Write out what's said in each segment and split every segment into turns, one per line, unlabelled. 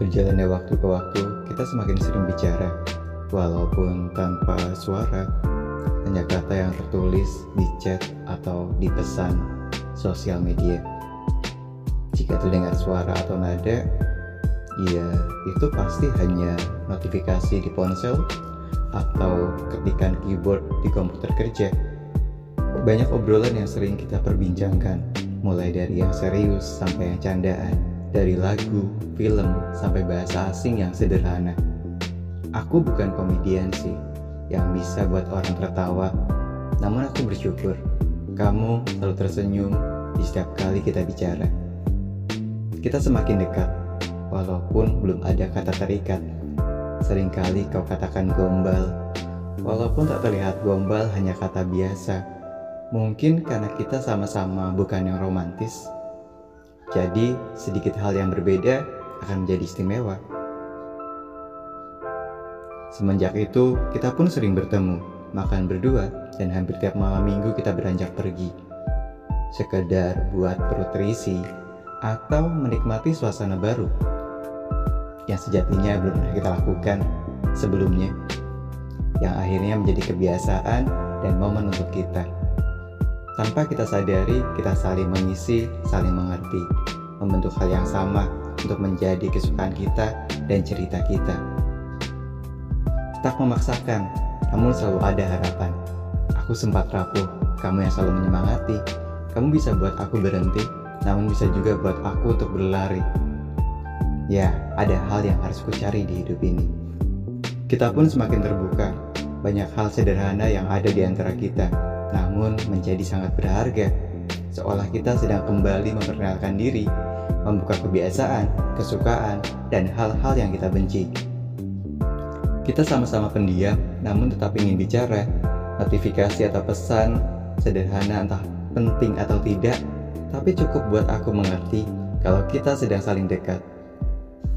Berjalannya waktu ke waktu, kita semakin sering bicara, walaupun tanpa suara, hanya kata yang tertulis di chat atau di pesan sosial media. Jika terdengar suara atau nada, ya itu pasti hanya notifikasi di ponsel atau ketikan keyboard di komputer kerja. Banyak obrolan yang sering kita perbincangkan, mulai dari yang serius sampai yang candaan, dari lagu, film, sampai bahasa asing yang sederhana. Aku bukan komedian sih, yang bisa buat orang tertawa, namun aku bersyukur kamu selalu tersenyum di setiap kali kita bicara. Kita semakin dekat, walaupun belum ada kata terikat. Seringkali kau katakan gombal, walaupun tak terlihat gombal hanya kata biasa Mungkin karena kita sama-sama bukan yang romantis, jadi sedikit hal yang berbeda akan menjadi istimewa. Semenjak itu, kita pun sering bertemu, makan berdua, dan hampir tiap malam minggu kita beranjak pergi. Sekedar buat perut terisi, atau menikmati suasana baru yang sejatinya belum pernah kita lakukan sebelumnya, yang akhirnya menjadi kebiasaan dan momen untuk kita. Tanpa kita sadari, kita saling mengisi, saling mengerti, membentuk hal yang sama untuk menjadi kesukaan kita dan cerita kita. Tak memaksakan, namun selalu ada harapan. Aku sempat rapuh, kamu yang selalu menyemangati. Kamu bisa buat aku berhenti, namun bisa juga buat aku untuk berlari. Ya, ada hal yang harus ku cari di hidup ini. Kita pun semakin terbuka. Banyak hal sederhana yang ada di antara kita, namun menjadi sangat berharga, seolah kita sedang kembali memperkenalkan diri, membuka kebiasaan, kesukaan, dan hal-hal yang kita benci. Kita sama-sama pendiam, namun tetap ingin bicara. Notifikasi atau pesan sederhana entah penting atau tidak, tapi cukup buat aku mengerti kalau kita sedang saling dekat.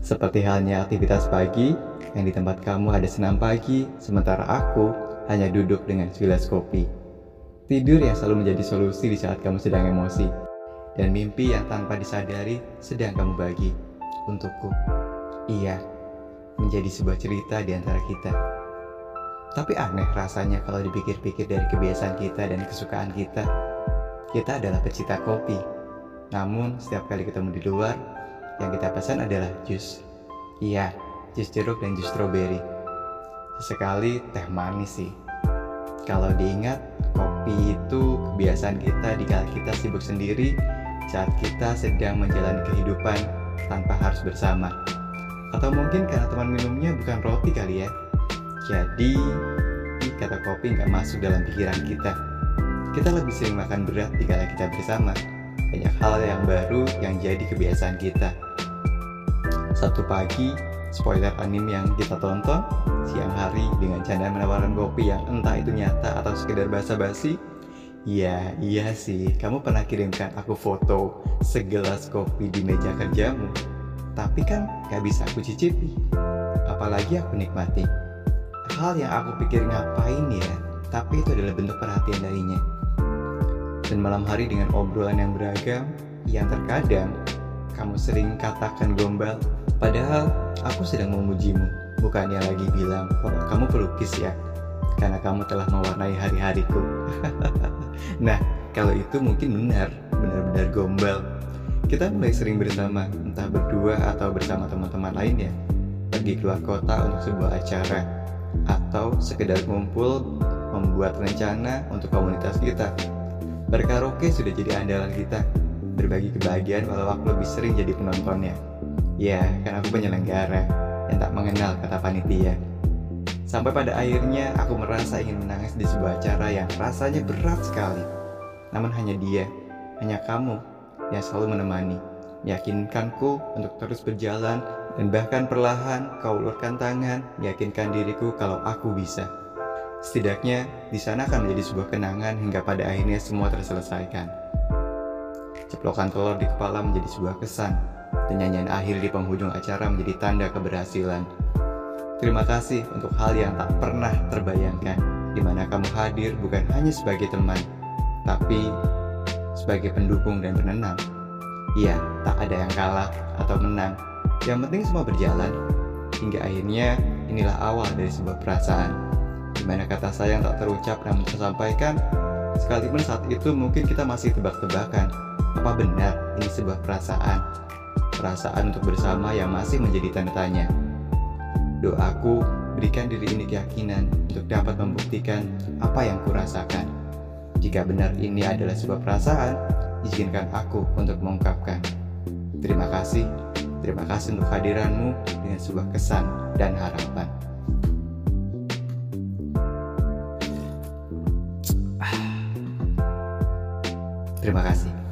Seperti halnya aktivitas pagi, yang di tempat kamu ada senam pagi, sementara aku hanya duduk dengan segelas kopi. Tidur yang selalu menjadi solusi di saat kamu sedang emosi, dan mimpi yang tanpa disadari sedang kamu bagi untukku. Iya, menjadi sebuah cerita di antara kita. Tapi aneh rasanya kalau dipikir-pikir dari kebiasaan kita dan kesukaan kita. Kita adalah pecinta kopi. Namun setiap kali ketemu di luar, yang kita pesan adalah jus. Iya, jus jeruk dan jus stroberi. Sesekali teh manis sih. Kalau diingat, kopi itu kebiasaan kita di kala kita sibuk sendiri saat kita sedang menjalani kehidupan tanpa harus bersama. Atau mungkin karena teman minumnya bukan roti kali ya. Jadi, kata kopi nggak masuk dalam pikiran kita. Kita lebih sering makan berat di kala kita bersama. Banyak hal yang baru yang jadi kebiasaan kita. Satu pagi, spoiler anime yang kita tonton siang hari dengan canda menawarkan kopi yang entah itu nyata atau sekedar basa-basi Ya, iya sih, kamu pernah kirimkan aku foto segelas kopi di meja kerjamu. Tapi kan gak bisa aku cicipi, apalagi aku nikmati. Hal yang aku pikir ngapain ya, tapi itu adalah bentuk perhatian darinya. Dan malam hari dengan obrolan yang beragam, yang terkadang kamu sering katakan gombal, padahal aku sedang memujimu, bukannya lagi bilang bahwa kamu pelukis ya, karena kamu telah mewarnai hari-hariku. nah, kalau itu mungkin benar, benar-benar gombal. Kita mulai sering bersama, entah berdua atau bersama teman-teman lainnya, pergi keluar kota untuk sebuah acara, atau sekedar kumpul membuat rencana untuk komunitas kita. Berkaraoke sudah jadi andalan kita, berbagi kebahagiaan walau aku lebih sering jadi penontonnya. Ya, karena aku penyelenggara yang tak mengenal kata panitia. Sampai pada akhirnya aku merasa ingin menangis di sebuah acara yang rasanya berat sekali. Namun hanya dia, hanya kamu yang selalu menemani, meyakinkanku untuk terus berjalan dan bahkan perlahan kau ulurkan tangan, meyakinkan diriku kalau aku bisa. Setidaknya di sana akan menjadi sebuah kenangan hingga pada akhirnya semua terselesaikan. Ceplokan telur di kepala menjadi sebuah kesan, dan nyanyian akhir di penghujung acara menjadi tanda keberhasilan. Terima kasih untuk hal yang tak pernah terbayangkan, di mana kamu hadir bukan hanya sebagai teman, tapi sebagai pendukung dan penenang. Iya, tak ada yang kalah atau menang, Yang penting semua berjalan, hingga akhirnya inilah awal dari sebuah perasaan. Di mana kata sayang tak terucap namun tersampaikan, sekalipun saat itu mungkin kita masih tebak-tebakan, apa benar ini sebuah perasaan? Perasaan untuk bersama yang masih menjadi tanda tanya. Doaku, berikan diri ini keyakinan untuk dapat membuktikan apa yang kurasakan. Jika benar ini adalah sebuah perasaan, izinkan aku untuk mengungkapkan. Terima kasih, terima kasih untuk kehadiranmu dengan sebuah kesan dan harapan. Terima kasih.